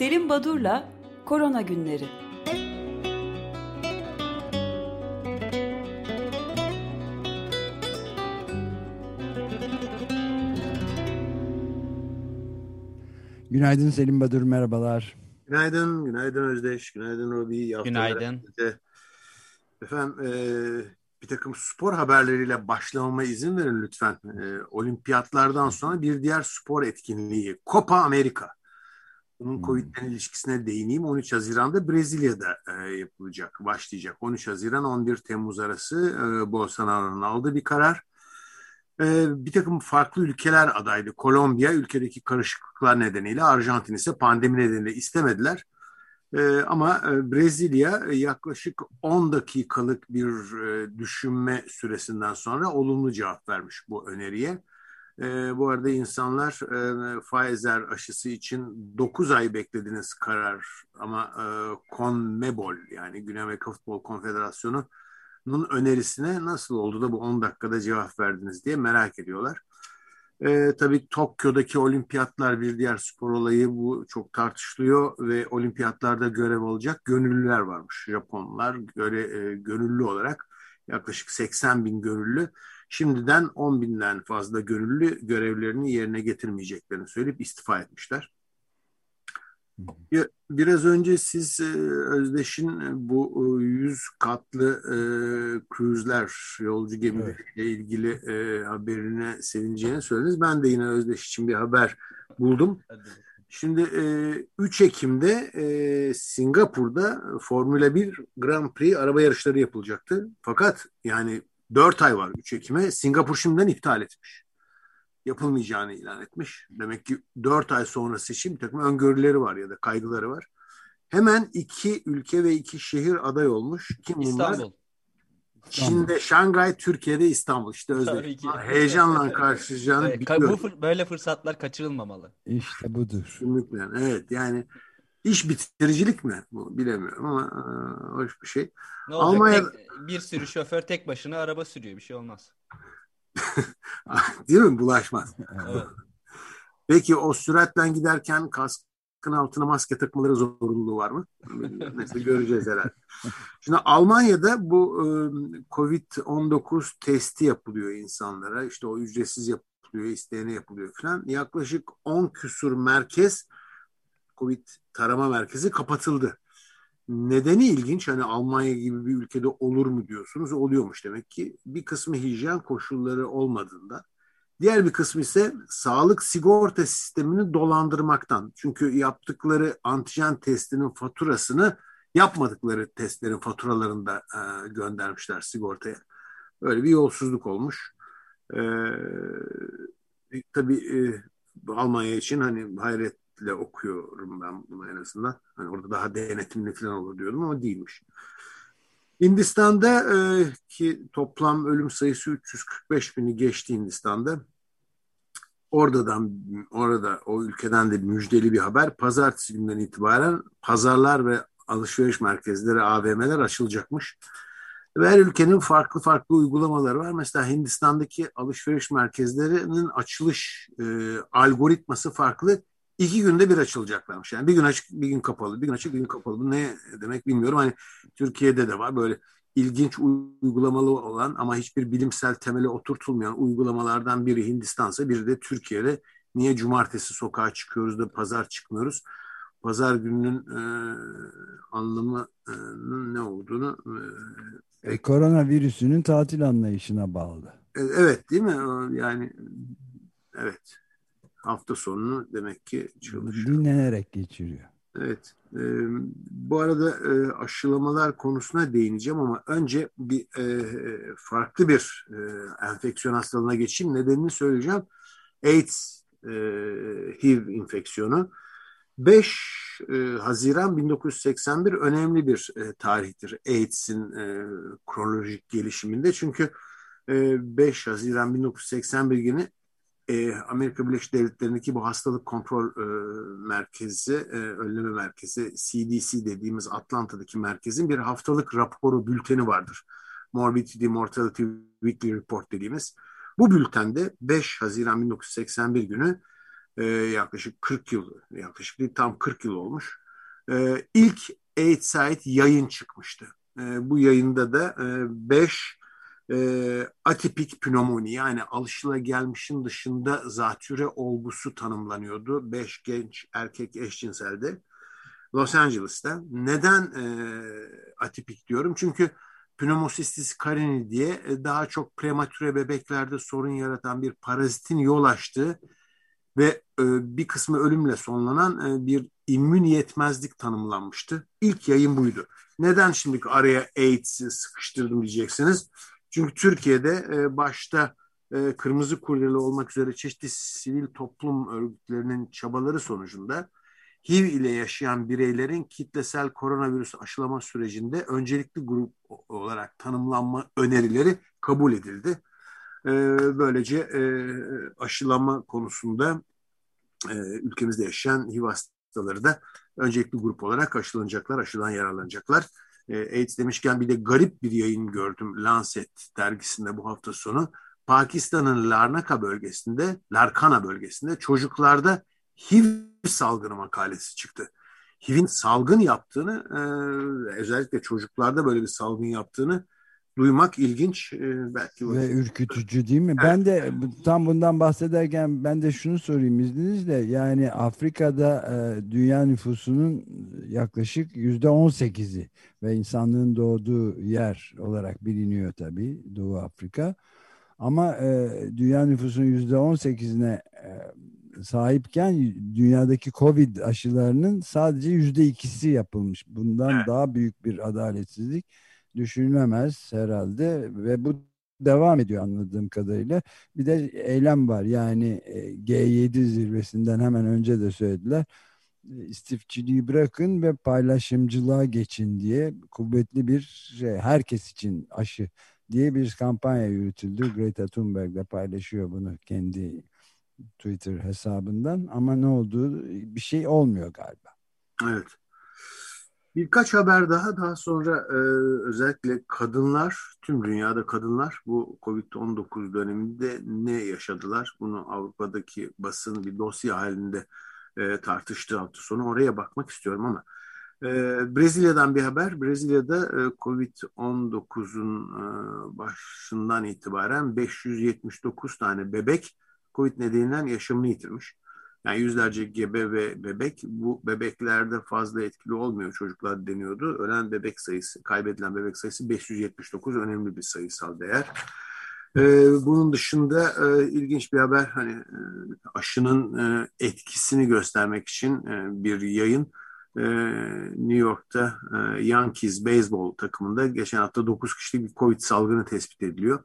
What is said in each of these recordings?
Selim Badur'la Korona Günleri. Günaydın Selim Badur, merhabalar. Günaydın, günaydın Özdeş, günaydın Robi. Günaydın. Efendim, e, bir takım spor haberleriyle başlamama izin verin lütfen. E, olimpiyatlardan sonra bir diğer spor etkinliği, Copa America. Bunun hmm. Covid'den ilişkisine değineyim. 13 Haziran'da Brezilya'da e, yapılacak, başlayacak. 13 Haziran 11 Temmuz arası e, Bolsonaro'nun aldığı bir karar. E, bir takım farklı ülkeler adaydı. Kolombiya ülkedeki karışıklıklar nedeniyle, Arjantin ise pandemi nedeniyle istemediler. E, ama e, Brezilya e, yaklaşık 10 dakikalık bir e, düşünme süresinden sonra olumlu cevap vermiş bu öneriye. E, bu arada insanlar e, Pfizer aşısı için 9 ay beklediğiniz karar ama e, CONMEBOL yani Güney Amerika Futbol Konfederasyonu'nun önerisine nasıl oldu da bu 10 dakikada cevap verdiniz diye merak ediyorlar. E, tabii Tokyo'daki olimpiyatlar bir diğer spor olayı bu çok tartışılıyor ve olimpiyatlarda görev alacak gönüllüler varmış. Japonlar göre, e, gönüllü olarak yaklaşık 80 bin gönüllü şimdiden 10 binden fazla gönüllü görevlerini yerine getirmeyeceklerini söyleyip istifa etmişler. Biraz önce siz e, Özdeş'in e, bu 100 e, katlı e, kruzler, yolcu gemileriyle evet. ilgili e, haberine sevineceğini söylediniz. Ben de yine Özdeş için bir haber buldum. Şimdi e, 3 Ekim'de e, Singapur'da Formula 1 Grand Prix araba yarışları yapılacaktı. Fakat yani 4 ay var 3 Ekim'e. Singapur şimdiden iptal etmiş yapılmayacağını ilan etmiş. Demek ki dört ay sonrası için bir takım öngörüleri var ya da kaygıları var. Hemen iki ülke ve iki şehir aday olmuş. Kim bunlar? İstanbul. Çin'de Şangay, Türkiye'de İstanbul. İşte özdeş. Heyecanla karşılayacağını evet, biliyorum. Bu böyle fırsatlar kaçırılmamalı. İşte budur. Kesinlikle. Evet yani iş bitiricilik mi? Bu bilemiyorum ama e, hoş bir şey. Ne olacak? Almanya... Tek, bir sürü şoför tek başına araba sürüyor. Bir şey olmaz. Değil mi? Bulaşmaz. Evet. Peki o süratle giderken kaskın altına maske takmaları zorunluluğu var mı? Mesela göreceğiz herhalde. Şimdi Almanya'da bu Covid-19 testi yapılıyor insanlara. İşte o ücretsiz yapılıyor, isteyene yapılıyor falan. Yaklaşık 10 küsur merkez Covid tarama merkezi kapatıldı. Nedeni ilginç hani Almanya gibi bir ülkede olur mu diyorsunuz? Oluyormuş demek ki. Bir kısmı hijyen koşulları olmadığında diğer bir kısmı ise sağlık sigorta sistemini dolandırmaktan. Çünkü yaptıkları antijen testinin faturasını yapmadıkları testlerin faturalarında e, göndermişler sigortaya. Böyle bir yolsuzluk olmuş. E, tabii e, Almanya için hani hayret ile okuyorum ben bunu en azından. Hani orada daha denetimli falan olur diyordum ama değilmiş. Hindistan'da e, ki toplam ölüm sayısı 345 bini geçti Hindistan'da. Oradan orada o ülkeden de müjdeli bir haber. Pazartesi günden itibaren pazarlar ve alışveriş merkezleri, AVM'ler açılacakmış. Ve her ülkenin farklı farklı uygulamaları var. Mesela Hindistan'daki alışveriş merkezlerinin açılış e, algoritması farklı iki günde bir açılacaklarmış. Yani bir gün açık, bir gün kapalı, bir gün açık, bir gün kapalı. Bu ne demek bilmiyorum. Hani Türkiye'de de var böyle ilginç uygulamalı olan ama hiçbir bilimsel temele oturtulmayan uygulamalardan biri Hindistan'sa biri de Türkiye'de. Niye cumartesi sokağa çıkıyoruz da pazar çıkmıyoruz? Pazar gününün e, anlamının ne olduğunu e, e, koronavirüsünün tatil anlayışına bağlı. E, evet değil mi? Yani evet hafta sonunu demek ki çalışıyor. Dinlenerek geçiriyor. Evet. E, bu arada e, aşılamalar konusuna değineceğim ama önce bir e, farklı bir e, enfeksiyon hastalığına geçeyim. Nedenini söyleyeceğim. AIDS e, HIV infeksiyonu. 5 e, Haziran 1981 önemli bir e, tarihtir AIDS'in e, kronolojik gelişiminde. Çünkü e, 5 Haziran 1981 günü e, Amerika Birleşik Devletleri'ndeki bu hastalık kontrol e, merkezi, e, önleme merkezi, CDC dediğimiz Atlanta'daki merkezin bir haftalık raporu, bülteni vardır. Morbidity, Mortality Weekly Report dediğimiz. Bu bültende 5 Haziran 1981 günü e, yaklaşık 40 yıl, yaklaşık değil tam 40 yıl olmuş. E, ilk AIDS ait yayın çıkmıştı. E, bu yayında da 5 e, e, atipik pnömoni yani alışılagelmişin dışında zatüre olgusu tanımlanıyordu. 5 genç erkek eşcinselde Los Angeles'ta. Neden e, atipik diyorum? Çünkü pneumocystis carini diye e, daha çok prematüre bebeklerde sorun yaratan bir parazitin yol açtığı ve e, bir kısmı ölümle sonlanan e, bir immün yetmezlik tanımlanmıştı. İlk yayın buydu. Neden şimdi araya AIDS'i sıkıştırdım diyeceksiniz. Çünkü Türkiye'de e, başta e, Kırmızı Kurdele olmak üzere çeşitli sivil toplum örgütlerinin çabaları sonucunda HIV ile yaşayan bireylerin kitlesel koronavirüs aşılama sürecinde öncelikli grup olarak tanımlanma önerileri kabul edildi. E, böylece e, aşılama konusunda e, ülkemizde yaşayan HIV hastaları da öncelikli grup olarak aşılanacaklar, aşıdan yararlanacaklar. E, AIDS demişken bir de garip bir yayın gördüm Lancet dergisinde bu hafta sonu. Pakistan'ın Larnaka bölgesinde, Larkana bölgesinde çocuklarda HIV salgını makalesi çıktı. HIV'in salgın yaptığını, e, özellikle çocuklarda böyle bir salgın yaptığını duymak ilginç. E, belki Ve ürkütücü değil mi? Evet. Ben de tam bundan bahsederken ben de şunu sorayım izninizle. Yani Afrika'da e, dünya nüfusunun yaklaşık yüzde on sekizi ve insanlığın doğduğu yer olarak biliniyor tabii Doğu Afrika. Ama e, dünya nüfusunun yüzde on sekizine sahipken dünyadaki Covid aşılarının sadece yüzde ikisi yapılmış. Bundan evet. daha büyük bir adaletsizlik düşünülemez herhalde ve bu devam ediyor anladığım kadarıyla. Bir de eylem var yani e, G7 zirvesinden hemen önce de söylediler. İstifçiliği bırakın ve paylaşımcılığa geçin diye kuvvetli bir şey herkes için aşı diye bir kampanya yürütüldü. Greta Thunberg de paylaşıyor bunu kendi Twitter hesabından ama ne olduğu bir şey olmuyor galiba. Evet. Birkaç haber daha daha sonra e, özellikle kadınlar, tüm dünyada kadınlar bu Covid-19 döneminde ne yaşadılar? Bunu Avrupa'daki basın bir dosya halinde e, tartıştığı hafta sonu oraya bakmak istiyorum ama e, Brezilya'dan bir haber. Brezilya'da e, Covid-19'un e, başından itibaren 579 tane bebek Covid nedeniyle yaşamını yitirmiş. Yani yüzlerce gebe ve bebek bu bebeklerde fazla etkili olmuyor çocuklar deniyordu. Ölen bebek sayısı, kaybedilen bebek sayısı 579 önemli bir sayısal değer. Ee, bunun dışında e, ilginç bir haber hani e, aşının e, etkisini göstermek için e, bir yayın e, New York'ta e, Yankees beyzbol takımında geçen hafta 9 kişilik bir Covid salgını tespit ediliyor.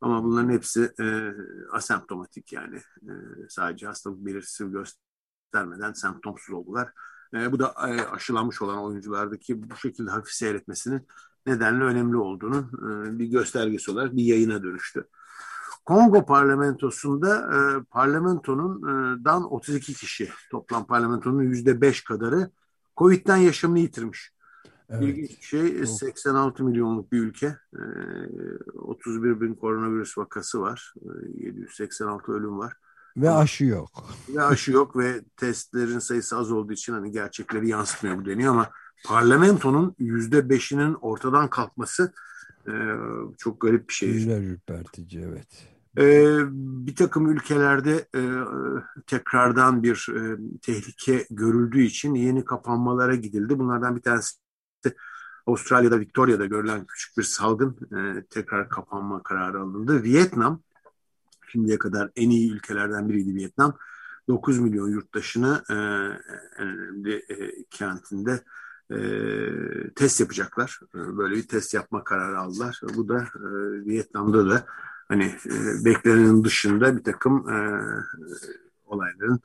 Ama bunların hepsi e, asemptomatik yani e, sadece hastalık belirtisi göstermeden semptomsuz oldular. E, bu da e, aşılanmış olan oyunculardaki bu şekilde hafif seyretmesinin nedenle önemli olduğunu e, bir göstergesi olarak bir yayına dönüştü. Kongo parlamentosunda e, parlamentonun e, dan 32 kişi toplam parlamentonun yüzde 5 kadarı Covid'den yaşamını yitirmiş. Evet. İlginç bir şey 86 milyonluk bir ülke. 31 ee, bin koronavirüs vakası var. 786 ee, ölüm var. Ve aşı yok. Ve aşı yok ve testlerin sayısı az olduğu için hani gerçekleri yansıtmıyor bu deniyor ama parlamentonun yüzde beşinin ortadan kalkması e, çok garip bir şey. Yüzler ürpertici evet. Ee, bir takım ülkelerde e, tekrardan bir e, tehlike görüldüğü için yeni kapanmalara gidildi. Bunlardan bir tanesi Avustralya'da Victoria'da görülen küçük bir salgın e, tekrar kapanma kararı alındı. Vietnam şimdiye kadar en iyi ülkelerden biriydi Vietnam. 9 milyon yurttaşını e, önemli e, kentinde e, test yapacaklar. E, böyle bir test yapma kararı aldılar. Bu da e, Vietnam'da da hani e, beklenenin dışında bir takım e, olayların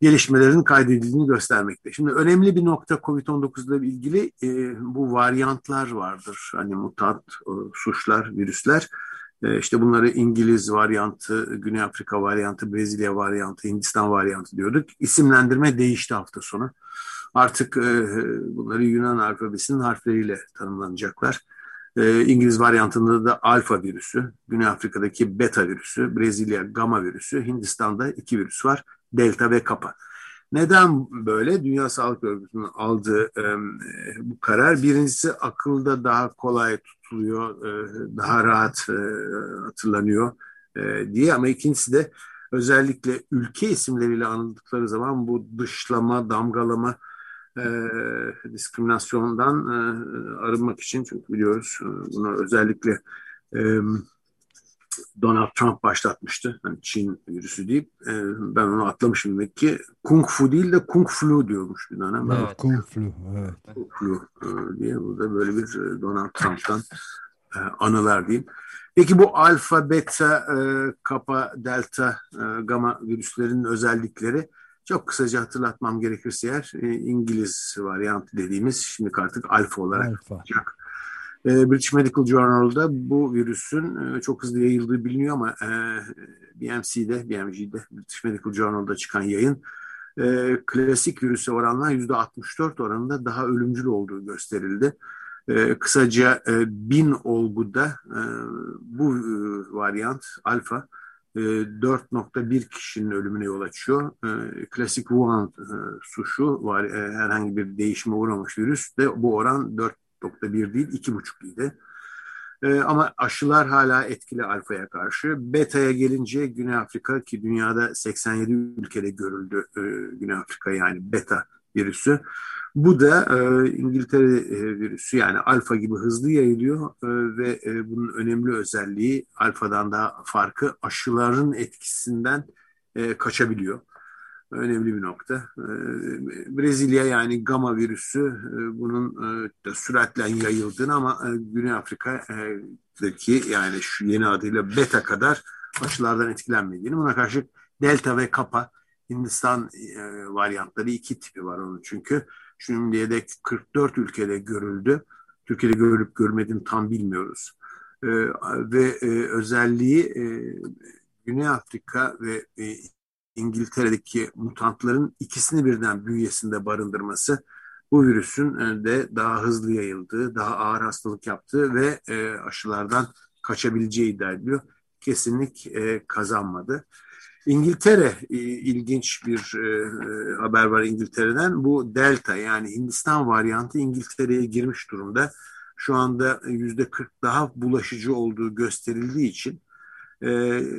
gelişmelerin kaydedildiğini göstermekte. Şimdi önemli bir nokta COVID-19 ile ilgili e, bu varyantlar vardır. Hani mutant e, suçlar, virüsler. E, işte bunları İngiliz varyantı, Güney Afrika varyantı, Brezilya varyantı, Hindistan varyantı diyorduk. İsimlendirme değişti hafta sonu. Artık e, bunları Yunan alfabesinin harfleriyle tanımlanacaklar. E, İngiliz varyantında da alfa virüsü, Güney Afrika'daki beta virüsü, Brezilya gamma virüsü, Hindistan'da iki virüs var. Delta ve kappa. Neden böyle? Dünya Sağlık Örgütü'nün aldığı e, bu karar birincisi akılda daha kolay tutuluyor, e, daha rahat e, hatırlanıyor e, diye ama ikincisi de özellikle ülke isimleriyle anıldıkları zaman bu dışlama, damgalama, e, diskriminasyondan e, arınmak için çünkü biliyoruz e, bunu özellikle e, Donald Trump başlatmıştı. Hani Çin virüsü deyip e, ben onu atlamışım demek ki. Kung Fu değil de Kung Flu diyormuş bir dönem. Evet. Kung Flu. Evet. Kung Flu e, diye burada böyle bir e, Donald Trump'tan e, anılar diyeyim. Peki bu alfa, beta, e, kappa, delta, e, gamma virüslerinin özellikleri çok kısaca hatırlatmam gerekirse eğer e, İngiliz varyantı dediğimiz şimdi artık alfa olarak alfa. olacak. E, British Medical Journal'da bu virüsün e, çok hızlı yayıldığı biliniyor ama e, BMC'de, BMG'de, British Medical Journal'da çıkan yayın e, klasik virüse oranla %64 oranında daha ölümcül olduğu gösterildi. Kısaca bin olguda bu varyant alfa e, 4.1 kişinin ölümüne yol açıyor. Klasik Wuhan suşu var herhangi bir değişime uğramış virüs de bu oran 4.1 değil 2.5 idi. E, ama aşılar hala etkili alfaya karşı. Beta'ya gelince Güney Afrika ki dünyada 87 ülkede görüldü e, Güney Afrika yani beta virüsü. Bu da e, İngiltere e, virüsü yani alfa gibi hızlı yayılıyor e, ve e, bunun önemli özelliği alfadan daha farkı aşıların etkisinden e, kaçabiliyor. Önemli bir nokta. E, Brezilya yani gamma virüsü e, bunun e, da süratle yayıldığını ama e, Güney Afrika'daki yani şu yeni adıyla beta kadar aşılardan etkilenmediğini buna karşı delta ve kappa Hindistan varyantları iki tipi var onun çünkü. Şimdiye dek 44 ülkede görüldü. Türkiye'de görülüp görmediğini tam bilmiyoruz. E, ve özelliği Güney Afrika ve İngiltere'deki mutantların ikisini birden bünyesinde barındırması bu virüsün e, de daha hızlı yayıldığı, daha ağır hastalık yaptığı ve e, aşılardan kaçabileceği iddia ediliyor. Kesinlik e, kazanmadı. İngiltere e, ilginç bir e, haber var İngiltere'den. Bu Delta yani Hindistan varyantı İngiltere'ye girmiş durumda. Şu anda yüzde 40 daha bulaşıcı olduğu gösterildiği için e,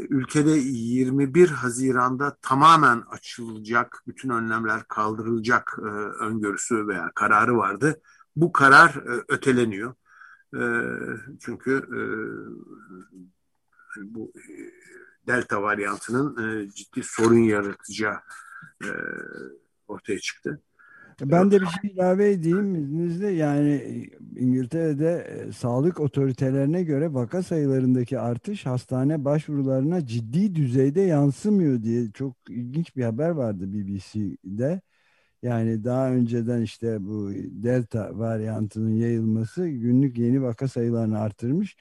ülkede 21 Haziran'da tamamen açılacak, bütün önlemler kaldırılacak e, öngörüsü veya kararı vardı. Bu karar e, öteleniyor. E, çünkü e, bu delta varyantının ciddi sorun yaratacağı ortaya çıktı. Ben de bir şey ilave edeyim izninizle. Yani İngiltere'de e, sağlık otoritelerine göre vaka sayılarındaki artış hastane başvurularına ciddi düzeyde yansımıyor diye çok ilginç bir haber vardı BBC'de. Yani daha önceden işte bu delta varyantının yayılması günlük yeni vaka sayılarını artırmış.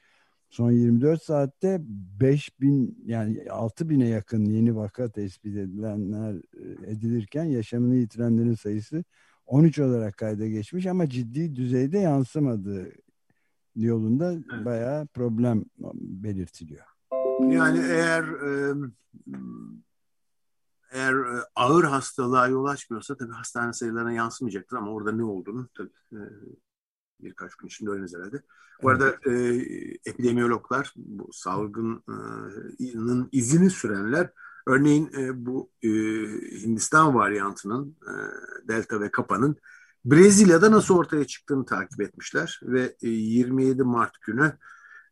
Son 24 saatte 5000 yani 6000'e yakın yeni vaka tespit edilenler e, edilirken yaşamını yitirenlerin sayısı 13 olarak kayda geçmiş ama ciddi düzeyde yansımadığı yolunda evet. bayağı problem belirtiliyor. Yani eğer e, eğer ağır hastalığa yol açmıyorsa tabii hastane sayılarına yansımayacaktır ama orada ne olduğunu tabii e, birkaç gün içinde öğreniriz herhalde. Bu arada e, epidemiyologlar bu salgının izini sürenler örneğin e, bu e, Hindistan varyantının e, Delta ve Kapa'nın Brezilya'da nasıl ortaya çıktığını takip etmişler ve e, 27 Mart günü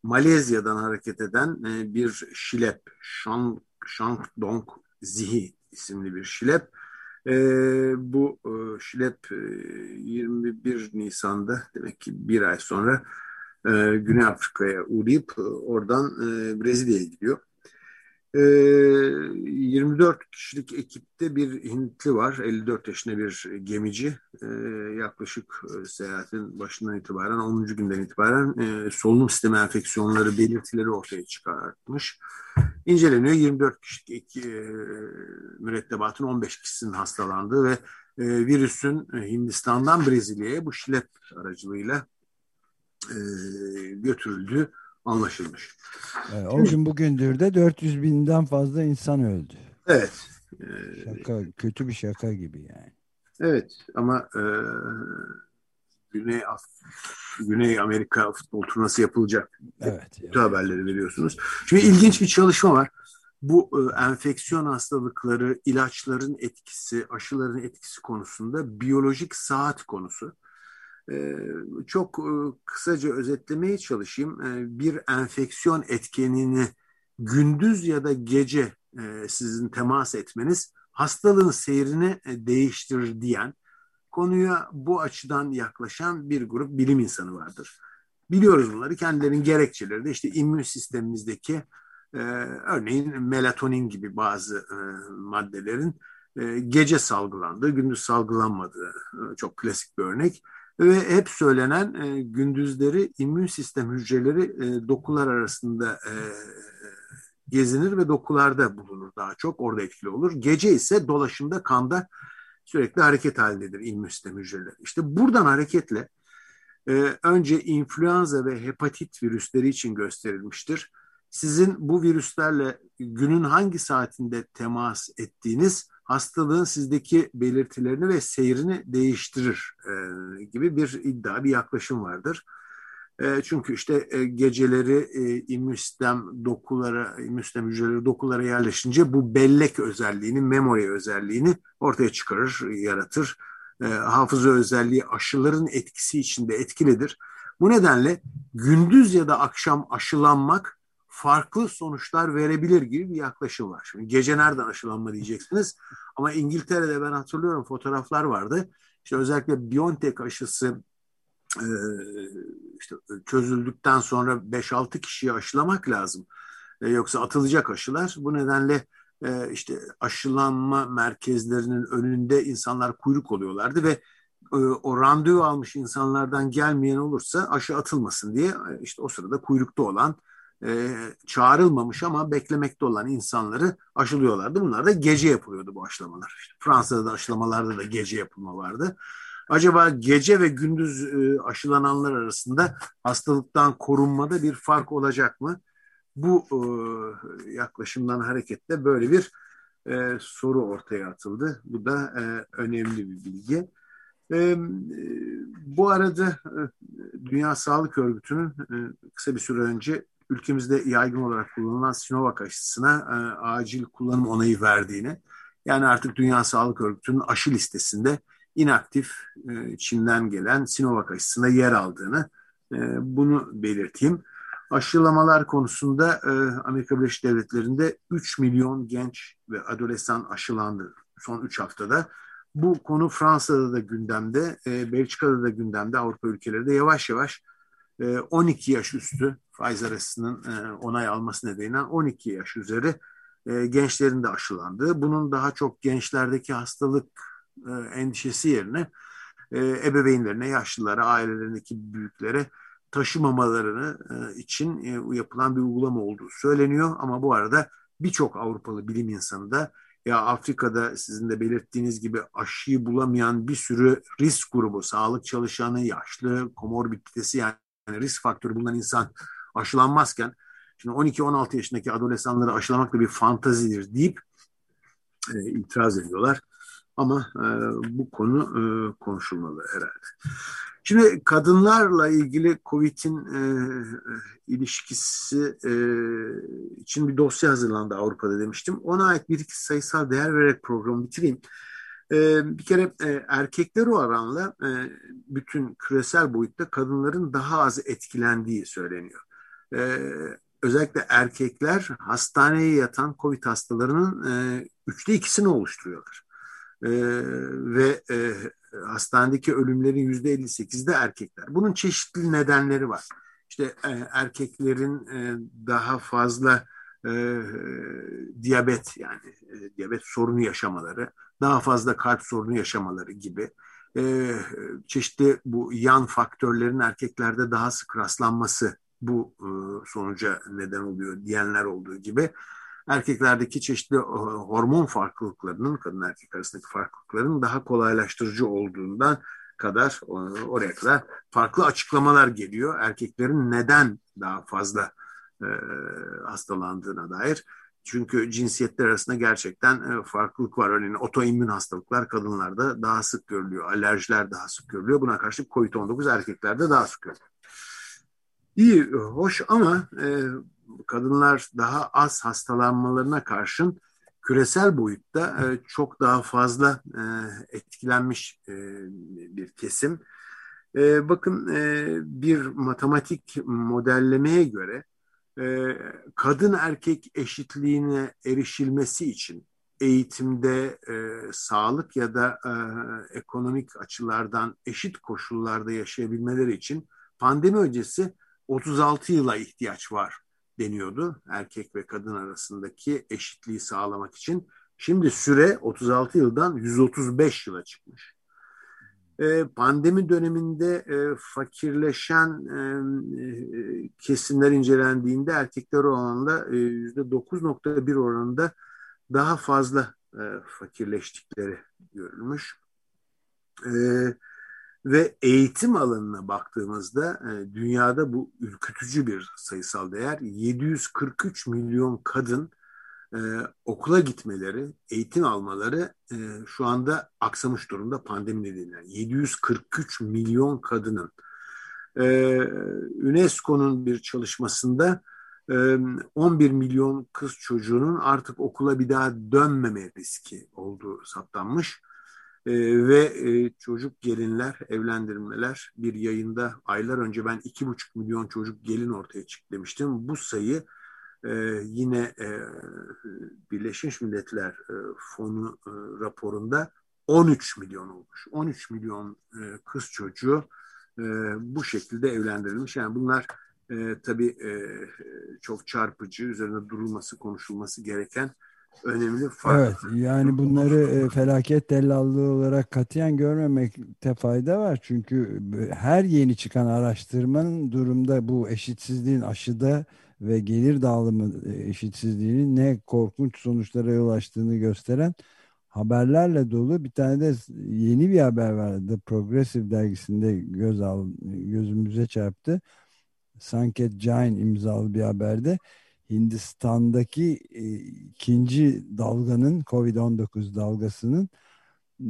Malezya'dan hareket eden e, bir şilep Shang, Shandong Zihi isimli bir şilep e, bu e, şilep e, 21 Nisan'da demek ki bir ay sonra e, Güney Afrika'ya uğrayıp e, oradan e, Brezilya'ya gidiyor. 24 ee, kişilik ekipte bir Hintli var. 54 yaşında bir gemici. Ee, yaklaşık e, seyahatin başından itibaren 10. günden itibaren e, solunum sistemi enfeksiyonları belirtileri ortaya çıkartmış. İnceleniyor. 24 kişilik e, mürettebatın 15 kişisinin hastalandığı ve virüsün Hindistan'dan Brezilya'ya bu şilep aracılığıyla götürüldüğü anlaşılmış. Evet, o gün bugündür de 400 binden fazla insan öldü. Evet. Şaka, kötü bir şaka gibi yani. Evet ama e, Güney Güney Amerika futbol turnuvası yapılacak. Evet. Kötü evet. haberleri veriyorsunuz. Şimdi ilginç bir çalışma var. Bu e, enfeksiyon hastalıkları, ilaçların etkisi, aşıların etkisi konusunda biyolojik saat konusu. E, çok e, kısaca özetlemeye çalışayım. E, bir enfeksiyon etkenini gündüz ya da gece e, sizin temas etmeniz hastalığın seyrini e, değiştirir diyen konuya bu açıdan yaklaşan bir grup bilim insanı vardır. Biliyoruz bunları. Kendilerinin gerekçeleri de işte immün sistemimizdeki örneğin melatonin gibi bazı maddelerin gece salgılandığı, gündüz salgılanmadığı çok klasik bir örnek. Ve hep söylenen e, gündüzleri immün sistem hücreleri e, dokular arasında e, gezinir ve dokularda bulunur daha çok. Orada etkili olur. Gece ise dolaşımda kanda sürekli hareket halindedir immün sistem hücreleri. İşte buradan hareketle e, önce influenza ve hepatit virüsleri için gösterilmiştir. Sizin bu virüslerle günün hangi saatinde temas ettiğiniz hastalığın sizdeki belirtilerini ve seyrini değiştirir e, gibi bir iddia, bir yaklaşım vardır. E, çünkü işte e, geceleri e, immün sistem dokulara, immün sistem hücreleri dokulara yerleşince bu bellek özelliğini, memori özelliğini ortaya çıkarır, yaratır. E, hafıza özelliği aşıların etkisi içinde etkilidir. Bu nedenle gündüz ya da akşam aşılanmak farklı sonuçlar verebilir gibi bir yaklaşım var. Şimdi gece nereden aşılanma diyeceksiniz. Ama İngiltere'de ben hatırlıyorum fotoğraflar vardı. İşte özellikle BioNTech aşısı e, işte çözüldükten sonra 5-6 kişiyi aşılamak lazım. E, yoksa atılacak aşılar. Bu nedenle e, işte aşılanma merkezlerinin önünde insanlar kuyruk oluyorlardı ve o randevu almış insanlardan gelmeyen olursa aşı atılmasın diye işte o sırada kuyrukta olan çağrılmamış ama beklemekte olan insanları aşılıyorlardı. Bunlar da gece yapılıyordu bu aşılamalar. İşte Fransa'da da aşılamalarda da gece yapılma vardı. Acaba gece ve gündüz e, aşılananlar arasında hastalıktan korunmada bir fark olacak mı? Bu e, yaklaşımdan hareketle böyle bir e, soru ortaya atıldı. Bu da önemli bir bilgi. Bu arada Dünya Sağlık Örgütü'nün kısa bir süre önce ülkemizde yaygın olarak kullanılan Sinovac aşısına acil kullanım onayı verdiğini, yani artık Dünya Sağlık Örgütü'nün aşı listesinde inaktif e, Çin'den gelen Sinovac aşısına yer aldığını e, bunu belirteyim. Aşılamalar konusunda e, Amerika Birleşik Devletleri'nde 3 milyon genç ve adolesan aşılandı son 3 haftada. Bu konu Fransa'da da gündemde, e, Belçika'da da gündemde, Avrupa ülkelerinde yavaş yavaş e, 12 yaş üstü Pfizer aşısının e, onay alması nedeniyle 12 yaş üzeri e, gençlerin de aşılandığı. Bunun daha çok gençlerdeki hastalık e, endişesi yerine ebeveynlerine, yaşlılara, ailelerindeki büyüklere taşımamalarını için yapılan bir uygulama olduğu söyleniyor. Ama bu arada birçok Avrupalı bilim insanı da ya Afrika'da sizin de belirttiğiniz gibi aşıyı bulamayan bir sürü risk grubu, sağlık çalışanı, yaşlı, komorbiditesi yani risk faktörü bulunan insan aşılanmazken şimdi 12-16 yaşındaki adolesanları aşılamak da bir fantazidir deyip e, itiraz ediyorlar. Ama e, bu konu e, konuşulmalı herhalde. Şimdi kadınlarla ilgili COVID'in e, ilişkisi e, için bir dosya hazırlandı Avrupa'da demiştim. Ona ait bir iki sayısal değer vererek programı bitireyim. Bir kere e, erkekler oranla bütün küresel boyutta kadınların daha az etkilendiği söyleniyor. Özellikle erkekler hastaneye yatan COVID hastalarının üçte ikisini oluşturuyorlar ve hastanedeki ölümlerin yüzde 58'de erkekler. Bunun çeşitli nedenleri var. İşte erkeklerin daha fazla e, diyabet yani e, diyabet sorunu yaşamaları, daha fazla kalp sorunu yaşamaları gibi e, çeşitli bu yan faktörlerin erkeklerde daha sık rastlanması bu e, sonuca neden oluyor diyenler olduğu gibi erkeklerdeki çeşitli e, hormon farklılıklarının kadın erkek arasındaki farklılıkların daha kolaylaştırıcı olduğundan kadar oraya kadar farklı açıklamalar geliyor. Erkeklerin neden daha fazla e, hastalandığına dair Çünkü cinsiyetler arasında gerçekten e, farklılık var. Örneğin otoimmün hastalıklar kadınlarda daha sık görülüyor. Alerjiler daha sık görülüyor. Buna karşı COVID-19 erkeklerde daha sık görülüyor. İyi, hoş ama e, kadınlar daha az hastalanmalarına karşın küresel boyutta e, çok daha fazla e, etkilenmiş e, bir kesim. E, bakın e, bir matematik modellemeye göre e, kadın erkek eşitliğine erişilmesi için eğitimde, e, sağlık ya da e, ekonomik açılardan eşit koşullarda yaşayabilmeleri için pandemi öncesi 36 yıla ihtiyaç var deniyordu erkek ve kadın arasındaki eşitliği sağlamak için. Şimdi süre 36 yıldan 135 yıla çıkmış. E, pandemi döneminde e, fakirleşen e, e kesimler incelendiğinde erkekler oranında e, %9.1 oranında daha fazla e, fakirleştikleri görülmüş. E, ve eğitim alanına baktığımızda e, dünyada bu ürkütücü bir sayısal değer. 743 milyon kadın e, okula gitmeleri, eğitim almaları e, şu anda aksamış durumda pandemi nedeniyle. 743 milyon kadının. E, UNESCO'nun bir çalışmasında e, 11 milyon kız çocuğunun artık okula bir daha dönmeme riski olduğu saptanmış. E, ve e, çocuk gelinler, evlendirmeler bir yayında aylar önce ben iki buçuk milyon çocuk gelin ortaya çıktı demiştim. Bu sayı e, yine e, Birleşmiş Milletler e, Fonu e, raporunda 13 milyon olmuş. 13 milyon e, kız çocuğu e, bu şekilde evlendirilmiş. Yani bunlar e, tabii e, çok çarpıcı, üzerine durulması, konuşulması gereken önemli fark. Evet yani bunları e, felaket dellallığı olarak katiyen görmemekte fayda var. Çünkü her yeni çıkan araştırmanın durumda bu eşitsizliğin aşıda ve gelir dağılımı e, eşitsizliğinin ne korkunç sonuçlara yol açtığını gösteren haberlerle dolu. Bir tane de yeni bir haber vardı. Progressive dergisinde göz al, gözümüze çarptı. Sanket Jain imzalı bir haberde Hindistan'daki e, ikinci dalganın COVID-19 dalgasının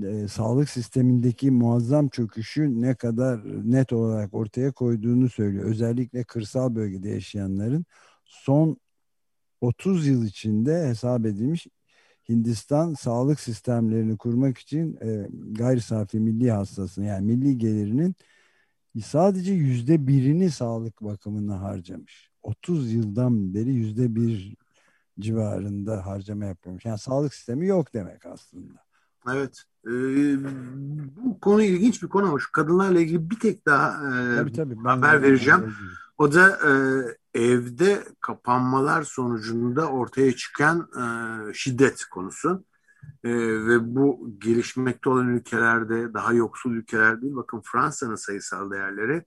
e, sağlık sistemindeki muazzam çöküşü ne kadar net olarak ortaya koyduğunu söylüyor. Özellikle kırsal bölgede yaşayanların son 30 yıl içinde hesap edilmiş Hindistan sağlık sistemlerini kurmak için e, gayri safi milli hastasını yani milli gelirinin sadece yüzde birini sağlık bakımına harcamış. 30 yıldan beri yüzde bir civarında harcama yapıyormuş. Yani sağlık sistemi yok demek aslında. Evet. Ee, bu konu ilginç bir konu ama şu kadınlarla ilgili bir tek daha e, tabii, tabii, ben haber vereceğim. O da e, evde kapanmalar sonucunda ortaya çıkan e, şiddet konusu. E, ve bu gelişmekte olan ülkelerde daha yoksul ülkeler değil. Bakın Fransa'nın sayısal değerleri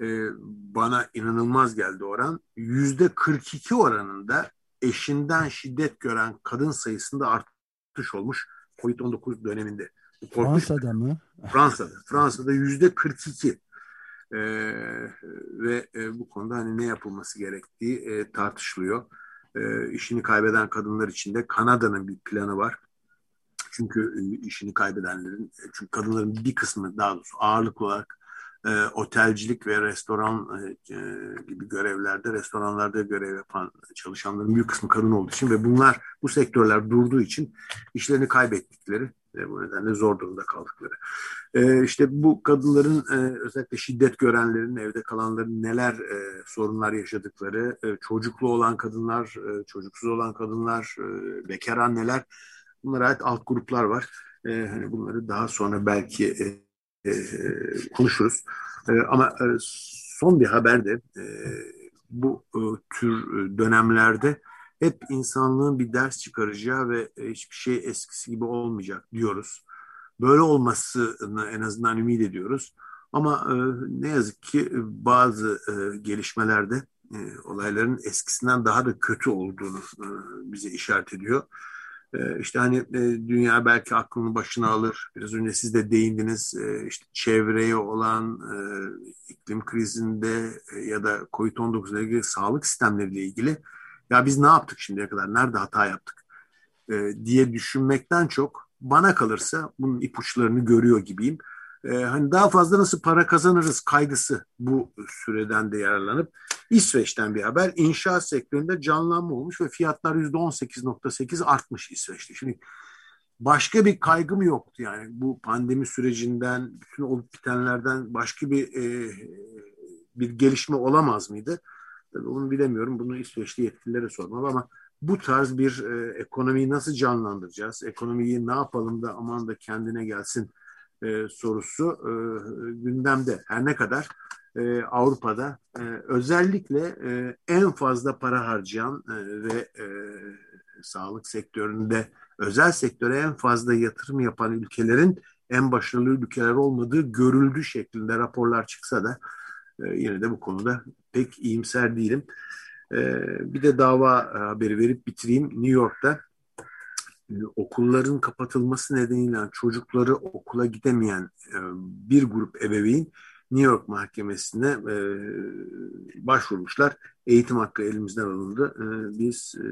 e, bana inanılmaz geldi oran. Yüzde 42 oranında eşinden şiddet gören kadın sayısında artış olmuş COVID-19 döneminde. Fransa'da mı? Fransa'da. Fransa'da yüzde 42. Ee, ve e, bu konuda hani ne yapılması gerektiği e, tartışılıyor. E, işini kaybeden kadınlar için de Kanada'nın bir planı var. Çünkü e, işini kaybedenlerin, çünkü kadınların bir kısmı daha doğrusu ağırlıklı olarak e, otelcilik ve restoran e, e, gibi görevlerde, restoranlarda görev yapan çalışanların büyük kısmı kadın olduğu için ve bunlar bu sektörler durduğu için işlerini kaybettikleri ve bu nedenle zor durumda kaldıkları. E, işte bu kadınların e, özellikle şiddet görenlerin, evde kalanların neler e, sorunlar yaşadıkları, e, çocuklu olan kadınlar, e, çocuksuz olan kadınlar, e, bekar anneler bunlara ait alt gruplar var. E, hani bunları daha sonra belki e, e, konuşuruz. E, ama e, son bir haberde e, bu tür dönemlerde hep insanlığın bir ders çıkaracağı ve hiçbir şey eskisi gibi olmayacak diyoruz. Böyle olmasını en azından ümit ediyoruz. Ama ne yazık ki bazı gelişmelerde olayların eskisinden daha da kötü olduğunu bize işaret ediyor. Ee, işte hani e, dünya belki aklını başına alır. Biraz önce siz de değindiniz. Ee, işte çevreye olan e, iklim krizinde e, ya da COVID-19 ile ilgili sağlık sistemleriyle ilgili ya biz ne yaptık şimdiye kadar, nerede hata yaptık e, diye düşünmekten çok bana kalırsa bunun ipuçlarını görüyor gibiyim. Hani daha fazla nasıl para kazanırız kaygısı bu süreden de yararlanıp İsveç'ten bir haber. İnşaat sektöründe canlanma olmuş ve fiyatlar %18.8 artmış İsveç'te. Şimdi başka bir kaygım yoktu yani bu pandemi sürecinden, bütün olup bitenlerden başka bir e, bir gelişme olamaz mıydı? Tabii onu bilemiyorum. Bunu İsveçli yetkililere sormalı ama bu tarz bir e, ekonomiyi nasıl canlandıracağız? Ekonomiyi ne yapalım da aman da kendine gelsin e, sorusu e, gündemde. Her ne kadar e, Avrupa'da e, özellikle e, en fazla para harcayan e, ve e, sağlık sektöründe özel sektöre en fazla yatırım yapan ülkelerin en başarılı ülkeler olmadığı görüldü şeklinde raporlar çıksa da e, yine de bu konuda pek iyimser değilim. E, bir de dava e, haberi verip bitireyim. New York'ta e, okulların kapatılması nedeniyle çocukları okula gidemeyen e, bir grup ebeveyn New York Mahkemesi'ne e, başvurmuşlar. Eğitim hakkı elimizden alındı. E, biz e,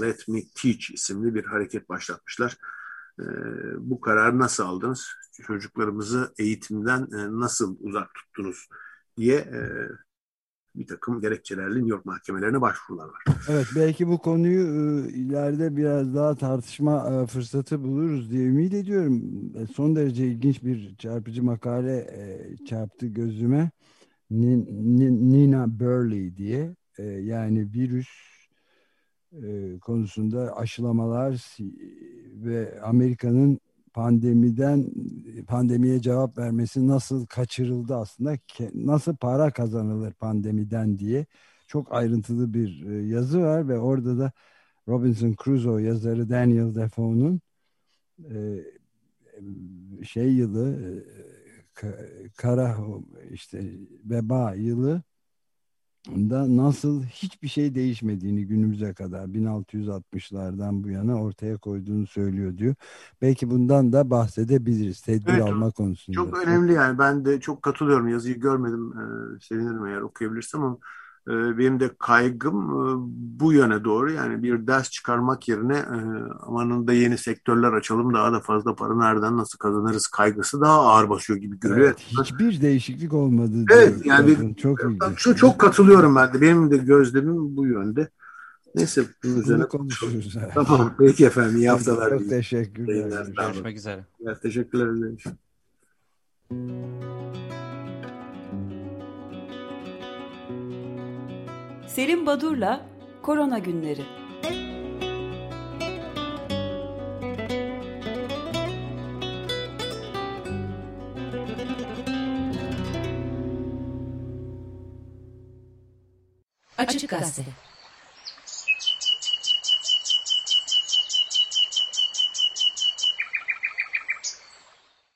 Let Me Teach isimli bir hareket başlatmışlar. E, bu kararı nasıl aldınız? Çocuklarımızı eğitimden e, nasıl uzak tuttunuz diye e, bir takım gerekçelerle New York mahkemelerine başvurular var. Evet belki bu konuyu e, ileride biraz daha tartışma e, fırsatı buluruz diye ümit ediyorum. E, son derece ilginç bir çarpıcı makale e, çarptı gözüme. Nina Burley diye e, yani virüs e, konusunda aşılamalar ve Amerika'nın pandemiden pandemiye cevap vermesi nasıl kaçırıldı aslında? Nasıl para kazanılır pandemiden diye çok ayrıntılı bir e, yazı var ve orada da Robinson Crusoe yazarı Daniel Defoe'nun e, şey yılı e, kara işte veba yılı da nasıl hiçbir şey değişmediğini günümüze kadar 1660'lardan bu yana ortaya koyduğunu söylüyor diyor. Belki bundan da bahsedebiliriz tedbir evet, alma konusunda. Çok önemli yani ben de çok katılıyorum yazıyı görmedim ee, sevinirim eğer okuyabilirsem ama benim de kaygım e, bu yöne doğru yani bir ders çıkarmak yerine e, amanın da yeni sektörler açalım daha da fazla para nereden nasıl kazanırız kaygısı daha ağır basıyor gibi görüyor. Evet, hiçbir değişiklik olmadı. Evet yani çok ilginç. Çok katılıyorum ben de benim de gözlemim bu yönde. Neyse bunun üzerine konuşuruz. Tamam peki efendim iyi haftalar. Çok teşekkürler. Görüşmek üzere. Evet, teşekkürler. Selim Badur'la Korona Günleri. Açık Gazete